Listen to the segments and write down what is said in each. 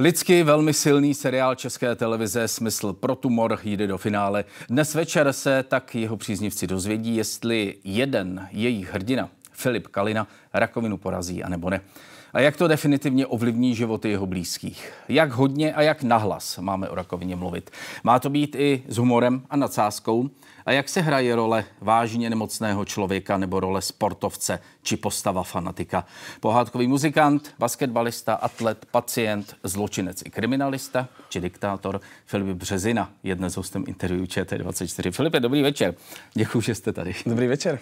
Lidsky velmi silný seriál České televize Smysl pro tumor jde do finále. Dnes večer se tak jeho příznivci dozvědí, jestli jeden jejich hrdina, Filip Kalina, rakovinu porazí, anebo ne. A jak to definitivně ovlivní životy jeho blízkých? Jak hodně a jak nahlas máme o rakovině mluvit? Má to být i s humorem a nadsázkou? A jak se hraje role vážně nemocného člověka nebo role sportovce či postava fanatika? Pohádkový muzikant, basketbalista, atlet, pacient, zločinec i kriminalista či diktátor Filip Březina je dnes hostem interview ČT24. Filipe, dobrý večer. Děkuji, že jste tady. Dobrý večer.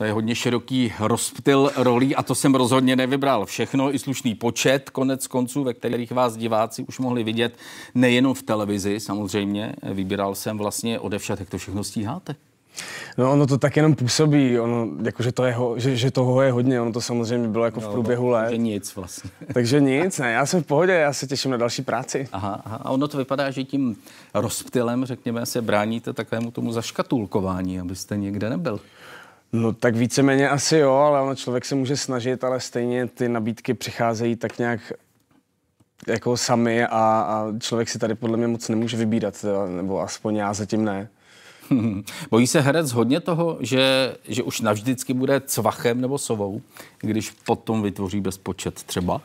To je hodně široký rozptyl rolí a to jsem rozhodně nevybral. Všechno i slušný počet, konec konců, ve kterých vás diváci už mohli vidět nejenom v televizi samozřejmě. Vybíral jsem vlastně odevšat, jak to všechno stíháte. No ono to tak jenom působí, ono, jako, že, to je, že, že toho je hodně, ono to samozřejmě bylo jako v no, průběhu let. Takže nic vlastně. Takže nic, ne, já jsem v pohodě, já se těším na další práci. Aha, aha, a ono to vypadá, že tím rozptylem, řekněme, se bráníte takovému tomu zaškatulkování, abyste někde nebyl. No tak víceméně asi jo, ale ono člověk se může snažit, ale stejně ty nabídky přicházejí tak nějak jako sami a, a člověk si tady podle mě moc nemůže vybírat, nebo aspoň já zatím ne. Bojí se herec hodně toho, že, že už navždycky bude cvachem nebo sovou, když potom vytvoří bezpočet třeba?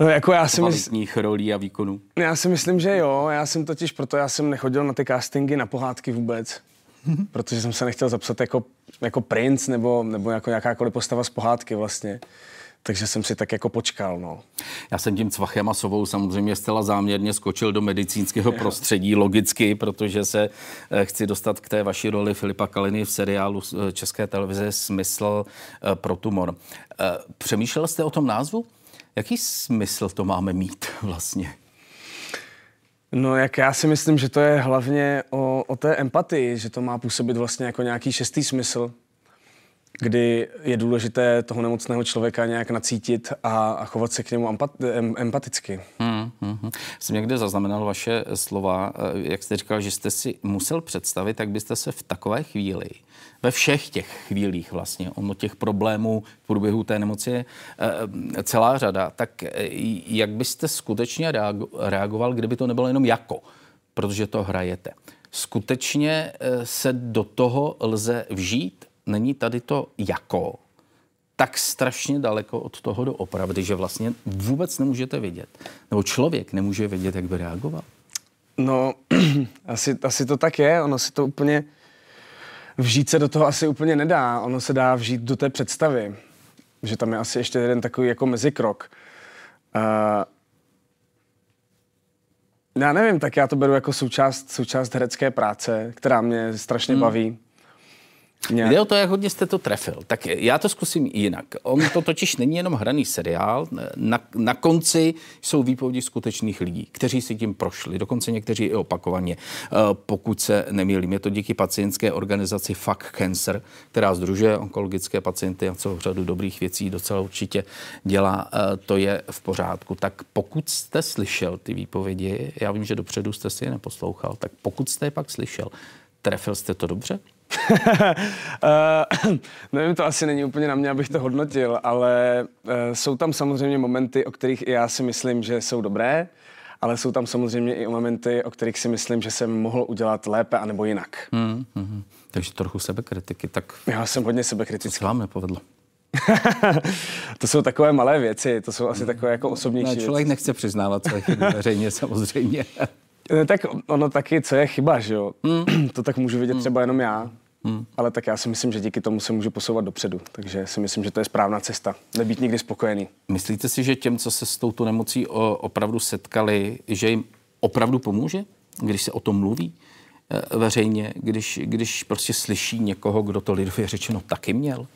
No, jako já si myslím, rolí a výkonů. Já si myslím, že jo. Já jsem totiž, proto já jsem nechodil na ty castingy, na pohádky vůbec. Protože jsem se nechtěl zapsat jako, jako princ nebo, nebo jako jakákoliv postava z pohádky vlastně. Takže jsem si tak jako počkal, no. Já jsem tím cvachem a sovou samozřejmě zcela záměrně skočil do medicínského prostředí, logicky, protože se eh, chci dostat k té vaší roli Filipa Kaliny v seriálu eh, České televize Smysl eh, pro tumor. Přemýšlel jste o tom názvu? Jaký smysl to máme mít vlastně? No, jak já si myslím, že to je hlavně o, o té empatii, že to má působit vlastně jako nějaký šestý smysl, kdy je důležité toho nemocného člověka nějak nacítit a, a chovat se k němu empat, em, empaticky. Hmm, hmm, hmm. Jsem někde zaznamenal vaše slova, eh, jak jste říkal, že jste si musel představit, jak byste se v takové chvíli, ve všech těch chvílích vlastně, ono těch problémů v průběhu té nemoci je eh, celá řada, tak eh, jak byste skutečně reagoval, kdyby to nebylo jenom jako, protože to hrajete. Skutečně se do toho lze vžít není tady to jako tak strašně daleko od toho do opravdy, že vlastně vůbec nemůžete vědět, nebo člověk nemůže vědět, jak by reagoval? No, asi, asi to tak je, ono si to úplně, vžít se do toho asi úplně nedá, ono se dá vžít do té představy, že tam je asi ještě jeden takový jako mezikrok. Uh, já nevím, tak já to beru jako součást, součást herecké práce, která mě strašně hmm. baví. Nějak. Jde o to, jak hodně jste to trefil. Tak já to zkusím jinak. On to totiž není jenom hraný seriál. Na, na konci jsou výpovědi skutečných lidí, kteří si tím prošli, dokonce někteří i opakovaně. Eh, pokud se nemýlím, je to díky pacientské organizaci Fuck Cancer, která združuje onkologické pacienty a celou řadu dobrých věcí docela určitě dělá. Eh, to je v pořádku. Tak pokud jste slyšel ty výpovědi, já vím, že dopředu jste si je neposlouchal, tak pokud jste je pak slyšel, trefil jste to dobře? Uh, nevím, to asi není úplně na mě, abych to hodnotil, ale uh, jsou tam samozřejmě momenty, o kterých i já si myslím, že jsou dobré, ale jsou tam samozřejmě i momenty, o kterých si myslím, že jsem mohl udělat lépe anebo jinak. Hmm, hmm. Takže trochu sebekritiky. Tak já jsem hodně sebekritický. Co se vám nepovedlo? to jsou takové malé věci, to jsou asi takové jako osobnější ne, Člověk věci. nechce přiznávat své chyby veřejně samozřejmě. tak ono taky, co je chyba, že jo? Hmm. to tak můžu vidět hmm. třeba jenom já. Hmm. Ale tak já si myslím, že díky tomu se můžu posouvat dopředu. Takže si myslím, že to je správná cesta. Nebýt nikdy spokojený. Myslíte si, že těm, co se s touto nemocí opravdu setkali, že jim opravdu pomůže, když se o tom mluví e, veřejně, když, když prostě slyší někoho, kdo to lidově řečeno taky měl?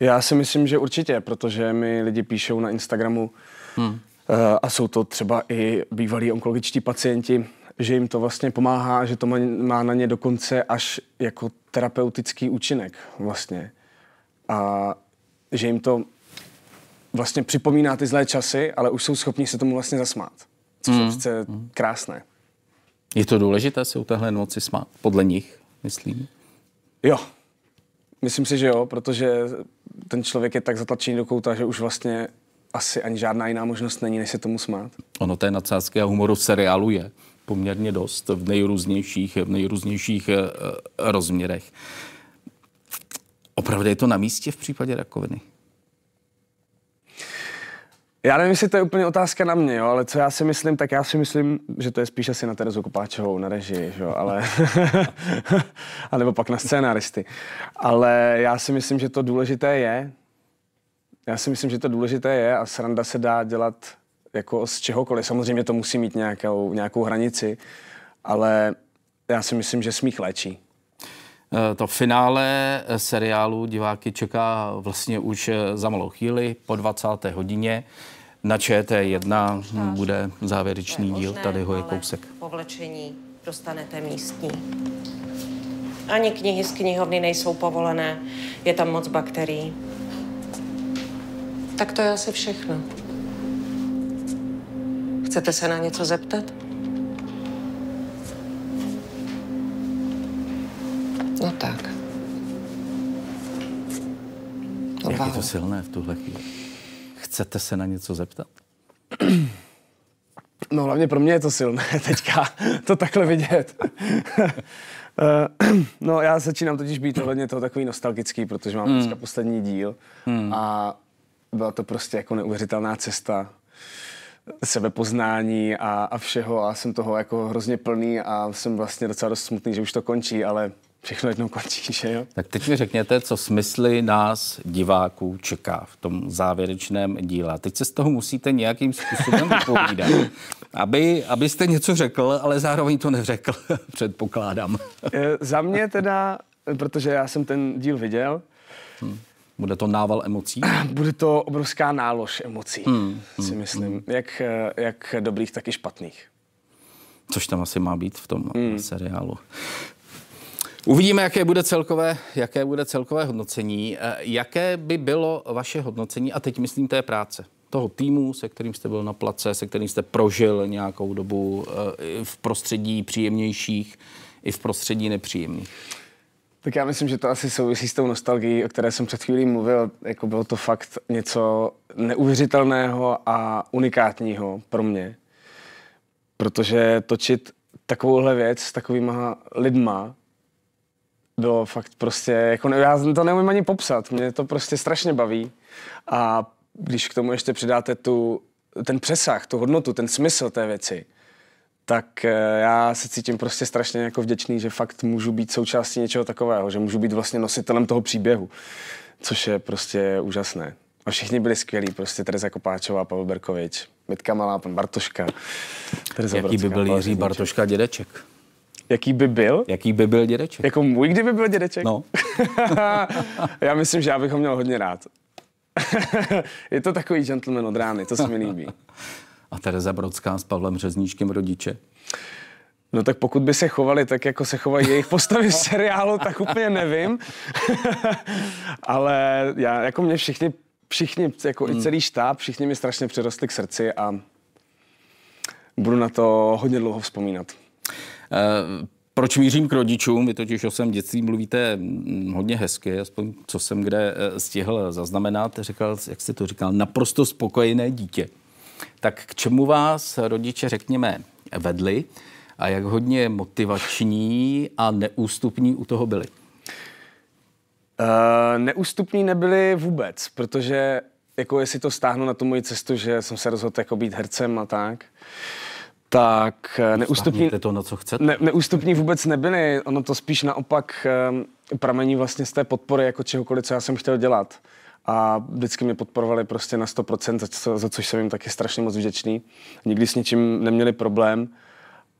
Já si myslím, že určitě, protože mi lidi píšou na Instagramu hmm. E, a jsou to třeba i bývalí onkologičtí pacienti, že jim to vlastně pomáhá, že to má na ně dokonce až jako terapeutický účinek vlastně. A že jim to vlastně připomíná ty zlé časy, ale už jsou schopni se tomu vlastně zasmát. Což mm. je přece mm. krásné. Je to důležité se u téhle noci smát? Podle nich, myslím? Jo. Myslím si, že jo, protože ten člověk je tak zatlačený do kouta, že už vlastně asi ani žádná jiná možnost není, než se tomu smát. Ono té nadsázky a humoru v seriálu je poměrně dost v nejrůznějších, v nejrůznějších uh, rozměrech. Opravdu je to na místě v případě rakoviny? Já nevím, jestli to je úplně otázka na mě, jo, ale co já si myslím, tak já si myslím, že to je spíš asi na Terezu Kopáčovou, na režii, jo, ale... a nebo pak na scénaristy. Ale já si myslím, že to důležité je, já si myslím, že to důležité je a sranda se dá dělat jako z čehokoliv. Samozřejmě to musí mít nějakou, nějakou hranici, ale já si myslím, že smích léčí. Eh, to finále seriálu diváky čeká vlastně už eh, za malou chvíli po 20. hodině. Na ČT1 bude závěrečný díl, tady ho je kousek. Povlečení dostanete místní. Ani knihy z knihovny nejsou povolené, je tam moc bakterií. Tak to je asi všechno. Chcete se na něco zeptat? No tak. Jak je to silné v tuhle chvíli? Chcete se na něco zeptat? No hlavně pro mě je to silné teďka, to takhle vidět. Eh, no já začínám totiž být ohledně toho takový nostalgický, protože mám hmm. dneska poslední díl hmm. a byla to prostě jako neuvěřitelná cesta sebepoznání a, a všeho a jsem toho jako hrozně plný a jsem vlastně docela dost smutný, že už to končí, ale všechno jednou končí, že jo? Tak teď mi řekněte, co smysly nás, diváků, čeká v tom závěrečném díle. Teď se z toho musíte nějakým způsobem vypovídat, aby, abyste něco řekl, ale zároveň to neřekl, předpokládám. Eh, za mě teda, protože já jsem ten díl viděl, hmm. Bude to nával emocí? Bude to obrovská nálož emocí, hmm, si hmm, myslím. Hmm. Jak, jak dobrých, tak i špatných. Což tam asi má být v tom hmm. seriálu. Uvidíme, jaké bude celkové, jaké bude celkové hodnocení. Eh, jaké by bylo vaše hodnocení, a teď myslím té práce, toho týmu, se kterým jste byl na place, se kterým jste prožil nějakou dobu eh, v prostředí příjemnějších i v prostředí nepříjemných? Tak já myslím, že to asi souvisí s tou nostalgií, o které jsem před chvílí mluvil. Jako bylo to fakt něco neuvěřitelného a unikátního pro mě. Protože točit takovouhle věc s takovýma lidma bylo fakt prostě, jako já to neumím ani popsat, mě to prostě strašně baví. A když k tomu ještě přidáte tu, ten přesah, tu hodnotu, ten smysl té věci, tak eh, já se cítím prostě strašně jako vděčný, že fakt můžu být součástí něčeho takového, že můžu být vlastně nositelem toho příběhu, což je prostě úžasné. A všichni byli skvělí, prostě Tereza Kopáčová, Pavel Berkovič, Mitka Malá, pan Bartoška, Tereza Jaký Brodská, by byl Jiří Bartoška dědeček? Jaký by byl? Jaký by byl dědeček? Jako můj, kdyby byl dědeček? No. já myslím, že já bych ho měl hodně rád. je to takový gentleman od rány, to se mi líbí. A Tereza Brodská s Pavlem Řezníčkem rodiče? No tak pokud by se chovali tak, jako se chovají jejich postavy v seriálu, tak úplně nevím. Ale já, jako mě všichni, všichni, jako hmm. i celý štáb, všichni mi strašně přirostli k srdci a budu na to hodně dlouho vzpomínat. Uh, proč mířím k rodičům? Vy totiž o svém dětství mluvíte hodně hezky, aspoň co jsem kde eh, stihl zaznamenat. Říkal, jak jste to říkal, naprosto spokojené dítě. Tak k čemu vás rodiče, řekněme, vedli a jak hodně motivační a neústupní u toho byli? Uh, neústupní nebyli vůbec, protože jako jestli to stáhnu na tu moji cestu, že jsem se rozhodl jako být hercem a tak, tak eh, neústupní, to, na co chcete. Ne, neústupní vůbec nebyli. Ono to spíš naopak um, pramení vlastně z té podpory jako čehokoliv, co já jsem chtěl dělat a vždycky mě podporovali prostě na 100%, za, co, za což jsem jim taky strašně moc vděčný. Nikdy s ničím neměli problém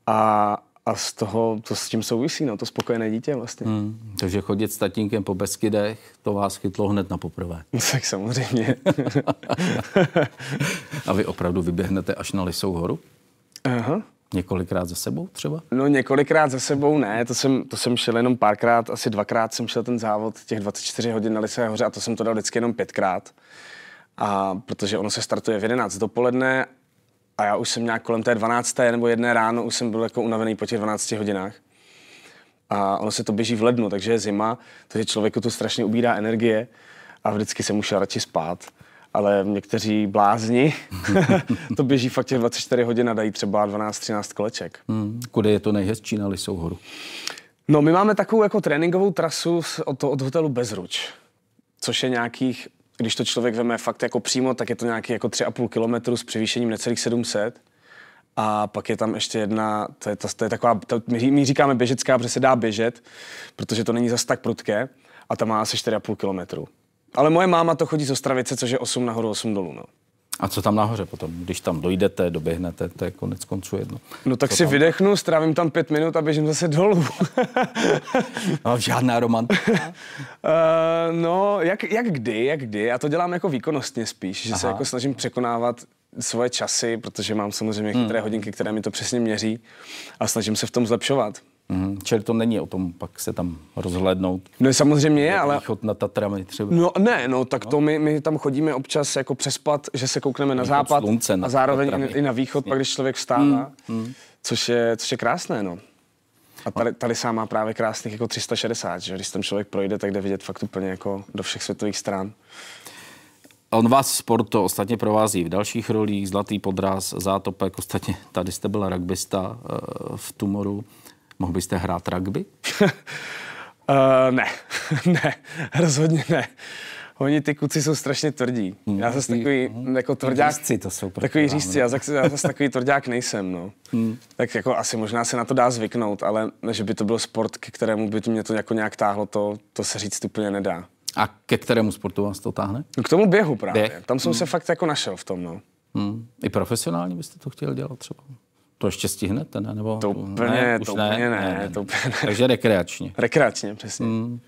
a, a z toho, to s tím souvisí, no, to spokojené dítě vlastně. Hmm, takže chodit s tatínkem po Beskydech, to vás chytlo hned na poprvé. tak samozřejmě. a vy opravdu vyběhnete až na Lisou horu? Aha. Několikrát za sebou třeba? No několikrát za sebou ne, to jsem, to jsem šel jenom párkrát, asi dvakrát jsem šel ten závod těch 24 hodin na Lisé hoře a to jsem to dal vždycky jenom pětkrát. A protože ono se startuje v 11 dopoledne a já už jsem nějak kolem té 12. nebo jedné ráno už jsem byl jako unavený po těch 12 hodinách. A ono se to běží v lednu, takže je zima, takže člověku to strašně ubírá energie a vždycky se musí radši spát. Ale někteří blázni to běží fakt těch 24 hodin a dají třeba 12-13 koleček. Hmm. Kudy je to nejhezčí na Lisou horu? No, my máme takovou jako tréninkovou trasu od, od hotelu Bezruč, což je nějakých, když to člověk veme fakt jako přímo, tak je to nějaký jako 3,5 kilometru s převýšením necelých 700. A pak je tam ještě jedna, to je, to, to je taková, to, my, my říkáme běžecká, protože se dá běžet, protože to není zas tak prudké a ta má asi 4,5 kilometru. Ale moje máma to chodí z Ostravice, což je 8 nahoru, 8 dolů. No. A co tam nahoře potom? Když tam dojdete, doběhnete, to je konec konců jedno. No tak co si tam? vydechnu, strávím tam pět minut a běžím zase dolů. no, žádná romantika? uh, no, jak, jak kdy, jak kdy. Já to dělám jako výkonnostně spíš, že Aha. se jako snažím překonávat svoje časy, protože mám samozřejmě hmm. chytré hodinky, které mi to přesně měří a snažím se v tom zlepšovat. Mm, čili to není o tom pak se tam rozhlednout. No samozřejmě je, ale... Východ na Tatrami třeba. No ne, no tak no. to my, my tam chodíme občas jako přespat, že se koukneme na východ západ slunce, a zároveň i, i na východ, pak když člověk vstává, mm, mm. Což, je, což je krásné, no. A tady, tady sám má právě krásných jako 360, že když ten člověk projde, tak jde vidět fakt úplně jako do všech světových stran. On vás sport to ostatně provází v dalších rolích, Zlatý podraz, Zátopek, ostatně tady jste byl rugbysta uh, v Tumoru. Mohl byste hrát rugby? uh, ne, ne, rozhodně ne. Oni ty kuci jsou strašně tvrdí. Hmm. Já zase takový hmm. jako tvrdák. Řízci to jsou takový řízci, já zase, já zase takový tvrdák nejsem. No. Hmm. Tak jako asi možná se na to dá zvyknout, ale že by to byl sport, ke kterému by to mě to jako nějak táhlo, to, to se říct úplně nedá. A ke kterému sportu vás to táhne? No, k tomu běhu právě. Běh? Tam jsem hmm. se fakt jako našel v tom. No. Hmm. I profesionálně byste to chtěl dělat třeba? To ještě stihnete, ne? Nebo, to úplně, ne, to ne, úplně ne, ne, ne, to úplně ne. Takže rekreačně. Rekreačně, přesně. Hmm.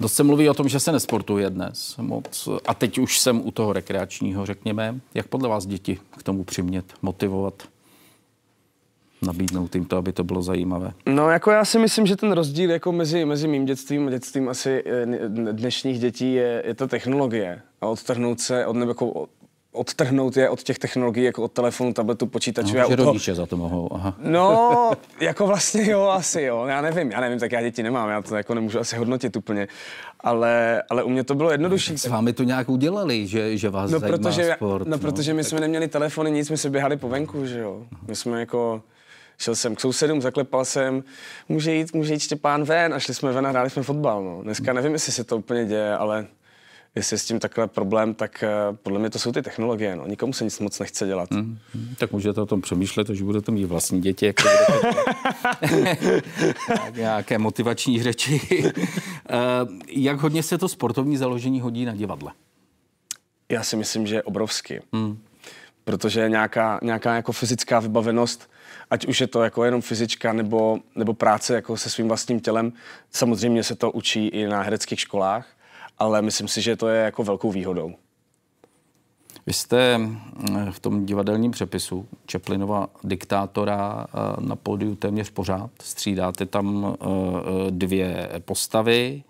Dost se mluví o tom, že se nesportuje dnes moc. A teď už jsem u toho rekreačního, řekněme. Jak podle vás děti k tomu přimět, motivovat? nabídnout jim to, aby to bylo zajímavé? No, jako já si myslím, že ten rozdíl jako mezi, mezi mým dětstvím a dětstvím asi eh, dnešních dětí je, je ta technologie. A odtrhnout se od, nebo jako odtrhnout je od těch technologií, jako od telefonu, tabletu, počítačů. No, že toho... rodiče za to mohou, aha. No, jako vlastně jo, asi jo, já nevím, já nevím, tak já děti nemám, já to jako nemůžu asi hodnotit úplně, ale, ale u mě to bylo jednodušší. S vámi to nějak udělali, že, že vás no, zajímá protože, sport. No, no protože my tak... jsme neměli telefony, nic, my se běhali po venku, že jo. My jsme jako, šel jsem k sousedům, zaklepal jsem, může jít, může jít Štěpán ven a šli jsme ven a hráli jsme fotbal, no. Dneska nevím, jestli se to úplně děje, ale jestli je s tím takhle problém, tak uh, podle mě to jsou ty technologie. No. Nikomu se nic moc nechce dělat. Mm, mm, tak můžete o tom přemýšlet, že budete mít vlastní děti. Jako nějaké motivační řeči. uh, jak hodně se to sportovní založení hodí na divadle? Já si myslím, že obrovsky. Mm. Protože nějaká, nějaká jako fyzická vybavenost, ať už je to jako jenom fyzička nebo, nebo práce jako se svým vlastním tělem, samozřejmě se to učí i na hereckých školách, ale myslím si, že to je jako velkou výhodou. Vy jste mm, v tom divadelním přepisu Čeplinova diktátora eh, na pódiu téměř pořád. Střídáte tam eh, eh, dvě postavy.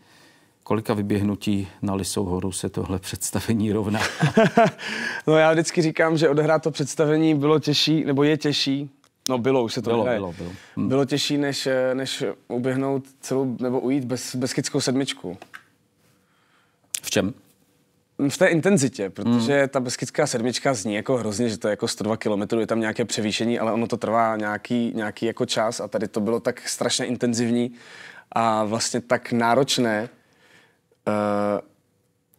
Kolika vyběhnutí na Lisou horu se tohle představení rovná? no já vždycky říkám, že odehrát to představení bylo těžší, nebo je těžší, No bylo, už se to bylo, bylo, bylo. Hm. bylo těžší, než, než uběhnout celou, nebo ujít bez, bezkyckou sedmičku. V čem? V té intenzitě, protože hmm. ta Beskidská sedmička zní jako hrozně, že to je jako 102 km, je tam nějaké převýšení, ale ono to trvá nějaký, nějaký jako čas a tady to bylo tak strašně intenzivní a vlastně tak náročné, uh,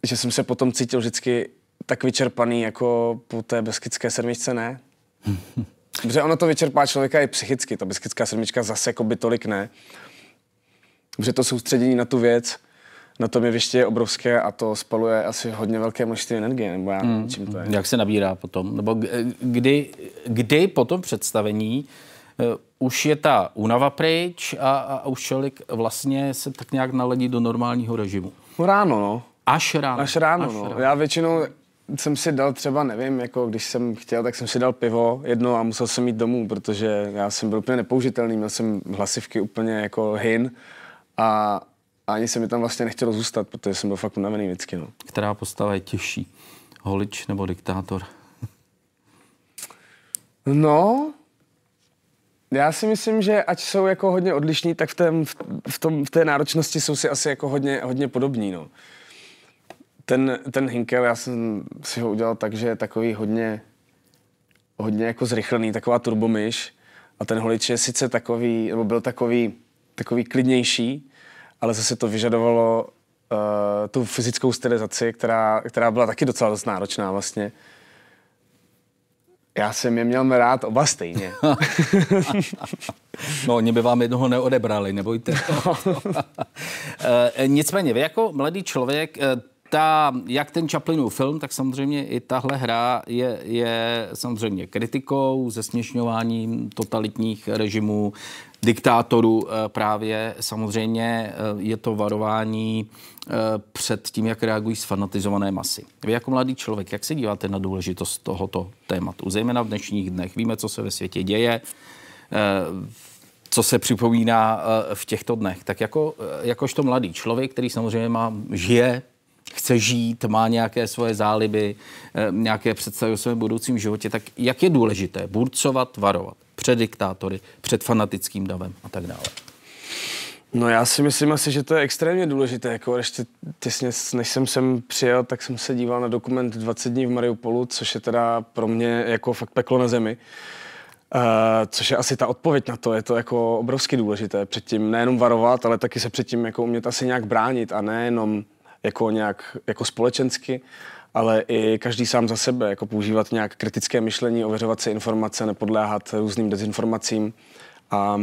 že jsem se potom cítil vždycky tak vyčerpaný jako po té Beskidské sedmičce ne. Protože ono to vyčerpá člověka i psychicky, ta Beskidská sedmička zase jako by tolik ne. Protože to soustředění na tu věc, na tom jevišti je obrovské a to spaluje asi hodně velké množství energie, nebo já nevím, mm. čím to je. Jak se nabírá potom? Nebo kdy, kdy po tom představení uh, už je ta únava pryč a, a už člověk vlastně se tak nějak naladí do normálního režimu? No ráno, no. Až ráno? Až ráno, Až no. ráno. Já většinou jsem si dal třeba, nevím, jako když jsem chtěl, tak jsem si dal pivo jedno a musel jsem jít domů, protože já jsem byl úplně nepoužitelný, měl jsem hlasivky úplně jako hin a a ani se mi tam vlastně nechtělo zůstat, protože jsem byl fakt unavený vždycky. No. Která postava je těžší? Holič nebo diktátor? No, Já si myslím, že ať jsou jako hodně odlišní, tak v, tém, v, tom, v té náročnosti jsou si asi jako hodně, hodně podobní. No. Ten, ten Hinkel, já jsem si ho udělal tak, že je takový hodně, hodně jako zrychlený, taková turbomyš. A ten holič je sice takový, nebo byl takový, takový klidnější, ale zase to vyžadovalo uh, tu fyzickou stylizaci, která, která byla taky docela dost náročná vlastně. Já jsem je měl rád oba stejně. no, oni by vám jednoho neodebrali, nebojte. e, nicméně, vy jako mladý člověk, eh, ta, jak ten Chaplinův film, tak samozřejmě i tahle hra je, je samozřejmě kritikou, zesměšňováním totalitních režimů, diktátorů eh, právě. Samozřejmě je to varování před tím, jak reagují sfanatizované masy. Vy jako mladý člověk, jak se díváte na důležitost tohoto tématu? Zejména v dnešních dnech. Víme, co se ve světě děje, co se připomíná v těchto dnech. Tak jako, jakožto mladý člověk, který samozřejmě má, žije chce žít, má nějaké svoje záliby, nějaké představy o svém budoucím životě, tak jak je důležité burcovat, varovat před diktátory, před fanatickým davem a tak dále? No já si myslím asi, že to je extrémně důležité. Jako ještě těsně, než jsem sem přijel, tak jsem se díval na dokument 20 dní v Mariupolu, což je teda pro mě jako fakt peklo na zemi. Uh, což je asi ta odpověď na to, je to jako obrovsky důležité. Předtím nejenom varovat, ale taky se předtím jako umět asi nějak bránit a nejenom jako nějak jako společensky, ale i každý sám za sebe, jako používat nějak kritické myšlení, ověřovat si informace, nepodléhat různým dezinformacím a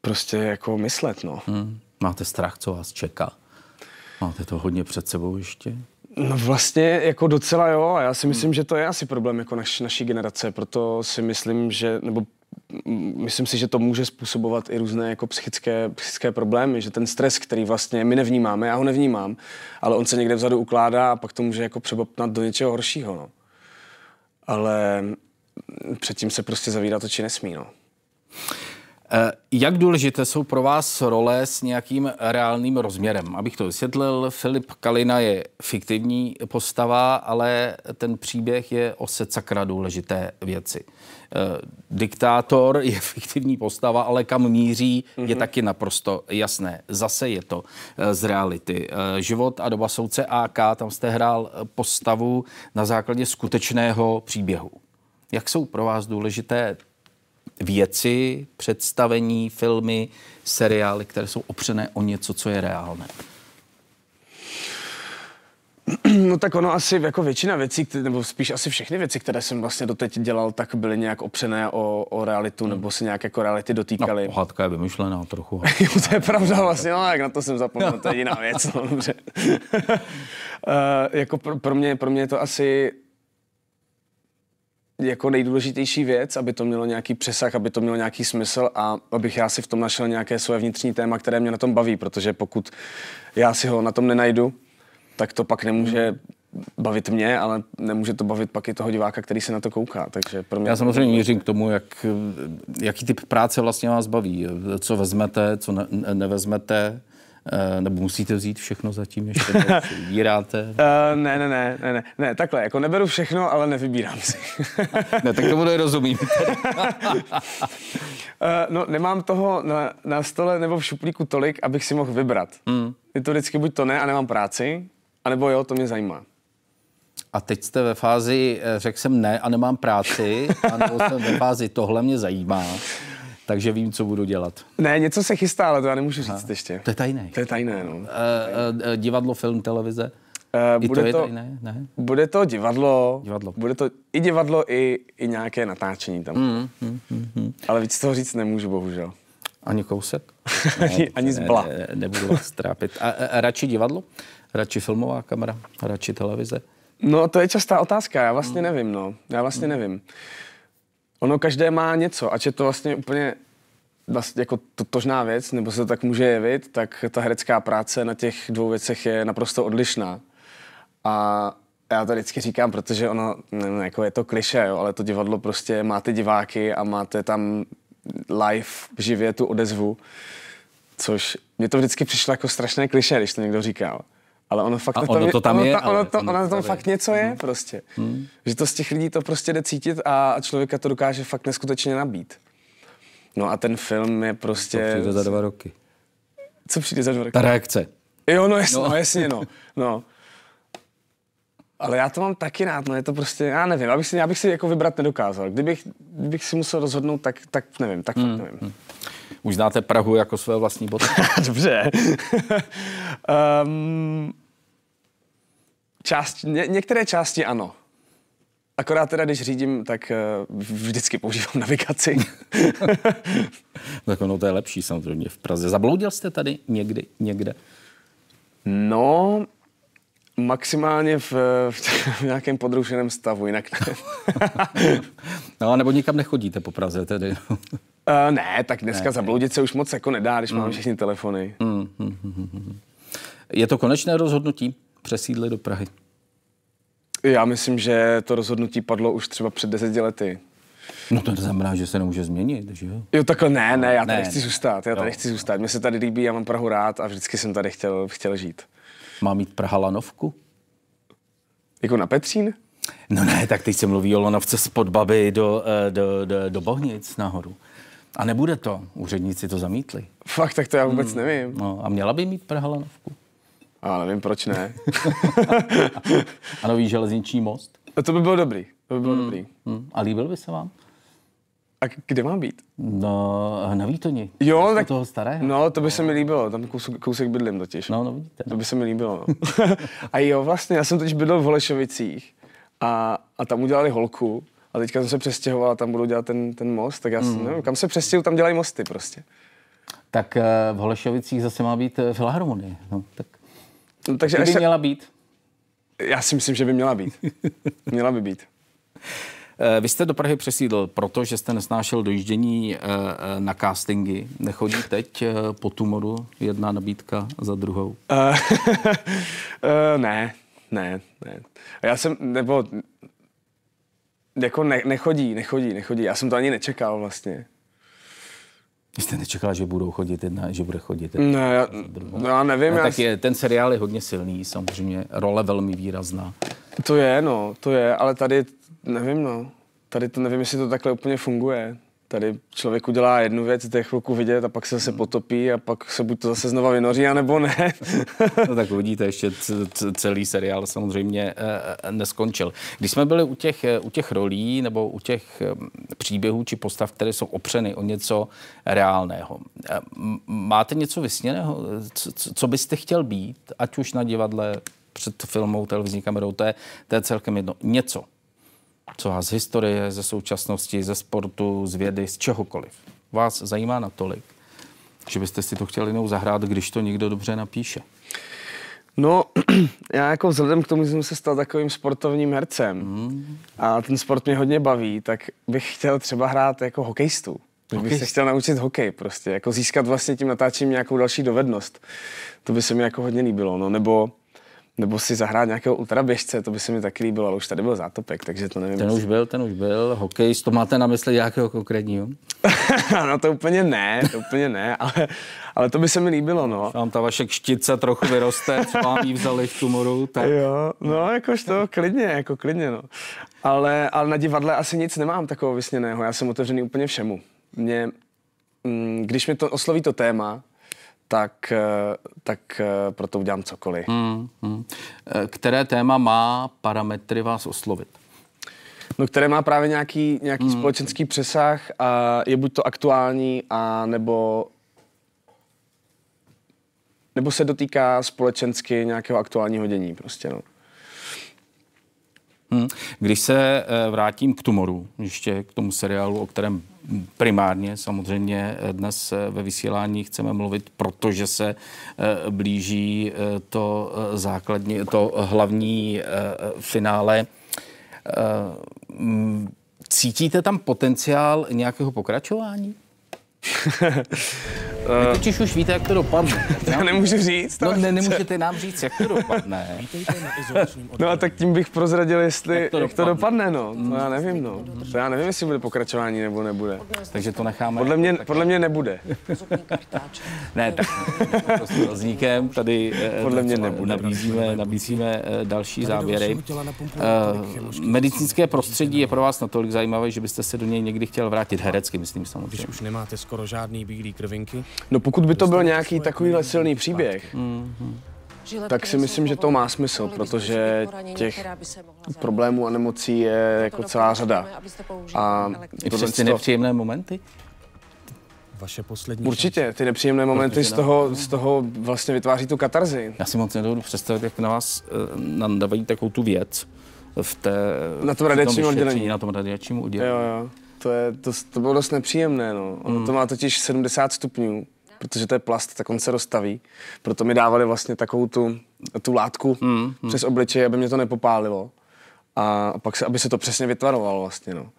prostě jako myslet, no. Hmm. Máte strach, co vás čeká? Máte to hodně před sebou ještě? No vlastně jako docela jo a já si myslím, hmm. že to je asi problém jako naš, naší generace, proto si myslím, že, nebo myslím si, že to může způsobovat i různé jako psychické, psychické problémy, že ten stres, který vlastně my nevnímáme, já ho nevnímám, ale on se někde vzadu ukládá a pak to může jako přebopnat do něčeho horšího, no. Ale předtím se prostě zavírat oči nesmí, no. Eh, jak důležité jsou pro vás role s nějakým reálným rozměrem? Abych to vysvětlil, Filip Kalina je fiktivní postava, ale ten příběh je o secakra důležité věci. Eh, diktátor je fiktivní postava, ale kam míří, je mm-hmm. taky naprosto jasné. Zase je to eh, z reality. Život a doba soudce AK, tam jste hrál postavu na základě skutečného příběhu. Jak jsou pro vás důležité věci, představení, filmy, seriály, které jsou opřené o něco, co je reálné? No tak ono asi jako většina věcí, nebo spíš asi všechny věci, které jsem vlastně doteď dělal, tak byly nějak opřené o, o realitu, hmm. nebo se nějak jako reality dotýkaly. No, pohádka je vymyšlená trochu. jo, to je pravda vlastně, no jak na to jsem zapomněl, to je jiná věc, no dobře. uh, jako pro, pro, mě, pro mě je to asi jako nejdůležitější věc, aby to mělo nějaký přesah, aby to mělo nějaký smysl a abych já si v tom našel nějaké svoje vnitřní téma, které mě na tom baví, protože pokud já si ho na tom nenajdu, tak to pak nemůže bavit mě, ale nemůže to bavit pak i toho diváka, který se na to kouká. Takže pro mě Já samozřejmě mířím k tomu, jak, jaký typ práce vlastně vás baví. Co vezmete, co ne, nevezmete, nebo musíte vzít všechno zatím ještě? Vybíráte? Uh, ne, ne, ne, ne, ne, ne, takhle, jako neberu všechno, ale nevybírám si. ne, tak tomu nerozumím. uh, no, nemám toho na, na stole nebo v šuplíku tolik, abych si mohl vybrat. Mm. Je to vždycky buď to ne a nemám práci, anebo jo, to mě zajímá. A teď jste ve fázi, řekl jsem ne a nemám práci, anebo jsem ve fázi tohle mě zajímá takže vím, co budu dělat. Ne, něco se chystá, ale to já nemůžu říct Aha. ještě. To je tajné. To je tajné, no. Uh, uh, divadlo, film, televize? Uh, I bude to, je tajné? Ne? Bude to divadlo, divadlo. Bude to i divadlo, i, i nějaké natáčení tam. Mm, mm, mm, mm. Ale víc toho říct nemůžu, bohužel. Ani kousek? Ne, ani, ani zbla. Ne, ne, nebudu vás trápit. A, a, a radši divadlo? Radši filmová kamera? Radši televize? No, to je častá otázka, já vlastně mm. nevím, no. Já vlastně mm. nevím. Ono každé má něco, ať je to vlastně úplně vlastně jako totožná věc, nebo se to tak může jevit, tak ta herecká práce na těch dvou věcech je naprosto odlišná. A já to vždycky říkám, protože ono, nevím, jako je to kliše, jo, ale to divadlo prostě máte diváky a máte tam live, živě tu odezvu, což mě to vždycky přišlo jako strašné kliše, když to někdo říkal. Ale ono fakt a ono to, to tam ono, je. ono, to, ono, ono tam fakt něco je hmm. prostě. Hmm. Že to z těch lidí to prostě jde cítit a člověka to dokáže fakt neskutečně nabít. No a ten film je prostě... To přijde za dva roky. Co přijde za dva roky? Ta reakce. Jo, no jasně, No. no. jasně, no. no. Ale já to mám taky rád, no je to prostě, já nevím, já bych si, já bych si jako vybrat nedokázal. Kdybych, kdybych si musel rozhodnout, tak, tak nevím, tak Hmm, fakt nevím. Už znáte Prahu jako své vlastní boty. Dobře. um, část, ně, některé části ano. Akorát teda, když řídím, tak uh, vždycky používám navigaci. tak ono to je lepší samozřejmě v Praze. Zabloudil jste tady někdy, někde? no, maximálně v, v nějakém podrušeném stavu, jinak ne. No, nebo nikam nechodíte po Praze tedy. Uh, ne, tak dneska ne, zabloudit se už moc jako nedá, když mm. mám všechny telefony. Mm. Je to konečné rozhodnutí přesídlit do Prahy? Já myslím, že to rozhodnutí padlo už třeba před deseti lety. No to znamená, že se nemůže změnit, že jo? Jo, takhle ne, ne, já tady Ne, chci zůstat, já tady Jo. chci zůstat. Mně se tady líbí, já mám Prahu rád a vždycky jsem tady chtěl, chtěl žít. Má mít Praha lanovku? Jako na Petřín? No ne, tak teď se mluví o lanovce spod Baby do, eh, do, do, do Bohnic nahoru. A nebude to. Úředníci to zamítli. Fakt, tak to já vůbec hmm. nevím. No, a měla by mít Praha lanovku. Ale nevím, proč ne. A nový železniční most. A to by bylo dobrý, to by bylo hmm. dobrý. Hm. A líbil by se vám? A kde mám být? No, na Výtoni. Jo, Místo tak... toho starého. No, to by se mi líbilo, tam kousek, kousek bydlím totiž. No, no vidíte. To by se mi líbilo. No. a jo, vlastně, já jsem totiž bydlel v Holešovicích a, a tam udělali holku a teďka jsem se přestěhoval a tam budou dělat ten, ten most, tak já jsem, nevím, kam se přestěhuju, tam dělají mosty prostě. Tak eh, v Holešovicích zase má být eh, filharmonie. No, tak No, takže by se, měla být? já si myslím, že by měla být. měla by být. Eh, Vy jste do Prahy přesídl, protože jste nesnášel dojíždění na castingy. Nechodí teď po tumoru jedna nabídka za druhou? Uh, uh, ne, ne, ne. Já jsem, nebo, jako ne, nechodí, nechodí, nechodí. Já jsem to ani nečekal vlastně. Vy jste nečekal, že budou chodit jedna, že bude chodit jedna. Ne, já, no, já nevím, No, já, tak je, ten seriál je hodně silný, samozřejmě role velmi výrazná. to je, no, to je, ale tady, nevím, no. Tady to nevím, jestli to takhle úplně funguje. Tady člověk udělá jednu věc, jde chvilku vidět a pak se zase potopí a pak se buď to zase znova vynoří, anebo ne. No tak uvidíte, ještě celý seriál samozřejmě eh, neskončil. Když jsme byli u těch, eh, u těch rolí nebo u těch eh, příběhů či postav, které jsou opřeny o něco reálného, eh, máte něco vysněného? Co byste chtěl být, ať už na divadle, před filmou, televizní kamerou, to je, to je celkem jedno. Něco, co vás z historie, ze současnosti, ze sportu, z vědy, z čehokoliv vás zajímá natolik, že byste si to chtěli jednou zahrát, když to někdo dobře napíše. No, já jako vzhledem k tomu, že jsem se stal takovým sportovním hercem mm. a ten sport mě hodně baví, tak bych chtěl třeba hrát jako hokejistu. Že bych se chtěl naučit hokej prostě, jako získat vlastně tím natáčením nějakou další dovednost. To by se mi jako hodně líbilo, no, nebo, nebo si zahrát nějakého ultraběžce, to by se mi taky líbilo, ale už tady byl zátopek, takže to nevím. Ten už byl, ten už byl. Hokej, to máte na mysli nějakého konkrétního? no to úplně ne, to úplně ne, ale, ale to by se mi líbilo, no. Vám ta vaše kštice trochu vyroste, co vám ji vzali v tumoru, tak Jo, no jakož to klidně, jako klidně, no. Ale, ale na divadle asi nic nemám takového vysněného, já jsem otevřený úplně všemu. Mě, mm, když mi to osloví to téma, tak, eh, tak eh, proto udělám cokoliv. Hmm, hmm. Eh, Které téma má parametry vás oslovit? No, které má právě nějaký, nějaký hmm. společenský přesah a je buď to aktuální, a nebo nebo se dotýká společensky nějakého aktuálního dění prostě, no. Hmm. Když se eh, vrátím k tumoru, ještě k tomu seriálu, o kterém primárně samozřejmě eh, dnes eh, ve vysílání chceme mluvit, protože se blíží to základní, to hlavní finále. Mm, Cítíte tam potenciál nějakého pokračování? Vy totiž už víte, jak to dopadne. Já nemůžu říct. No ne, nemůžete nám říct, jak to dopadne. No a tak tím bych prozradil, jestli, jak to, jak to dopadne, no. To já nevím, no. To já nevím, jestli bude pokračování nebo nebude. Takže to necháme. Podle mě, podle mě nebude. ne, tak prostě rozníkem tady eh, podle mě nebude. Nabízíme, nabízíme eh, další závěry. Uh, medicínské prostředí je pro vás natolik zajímavé, že byste se do něj někdy chtěl vrátit herecky, myslím samozřejmě. Když už nemáte skoro žádný bílý krvinky. No pokud by to byl nějaký takovýhle silný příběh, tak si myslím, že to má smysl, protože těch problémů a nemocí je jako celá řada. A I přes ty nepříjemné momenty? Vaše poslední Určitě, ty nepříjemné momenty z toho, z toho vlastně vytváří tu katarzi. Já si moc nedovedu představit, jak na vás uh, nandávají takovou tu věc v té... Na tom radiačním oddělení. Na tom radiačním oddělení. Jo, jo. To, je, to, to bylo dost nepříjemné. No. Ono mm. to má totiž 70 stupňů, protože to je plast, tak on se rozstaví. Proto mi dávali vlastně takovou tu, tu látku mm, přes obličej, aby mě to nepopálilo. A pak se, aby se to přesně vytvarovalo vlastně. No.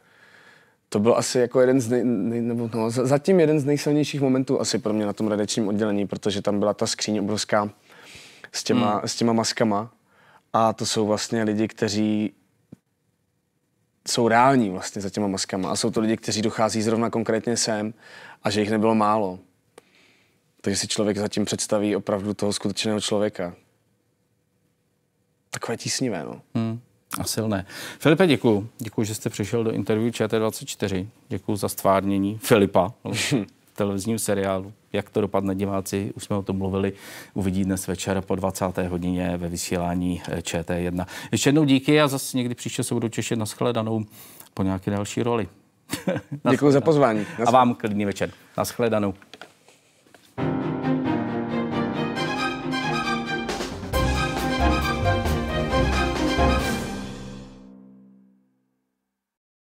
To byl asi jako jeden z nej, nej, nebo no, zatím jeden z nejsilnějších momentů asi pro mě na tom radiačním oddělení, protože tam byla ta skříň obrovská s těma, mm. s těma maskama. A to jsou vlastně lidi, kteří jsou reální vlastně za těma maskama. A jsou to lidi, kteří dochází zrovna konkrétně sem a že jich nebylo málo. Takže si člověk zatím představí opravdu toho skutečného člověka. Takové tísnivé, no. Hmm. A silné. Filipe, děkuji. Děkuji, že jste přišel do interview ČT24. Děkuji za stvárnění Filipa v televizním seriálu. Jak to dopadne diváci, už jsme o tom mluvili, uvidí dnes večer po 20. hodině ve vysílání eh, ČT1. Ještě jednou díky a zase někdy příště se budu těšit na shledanou po nějaké další roli. Děkuji za pozvání. A vám klidný večer. Na shledanou.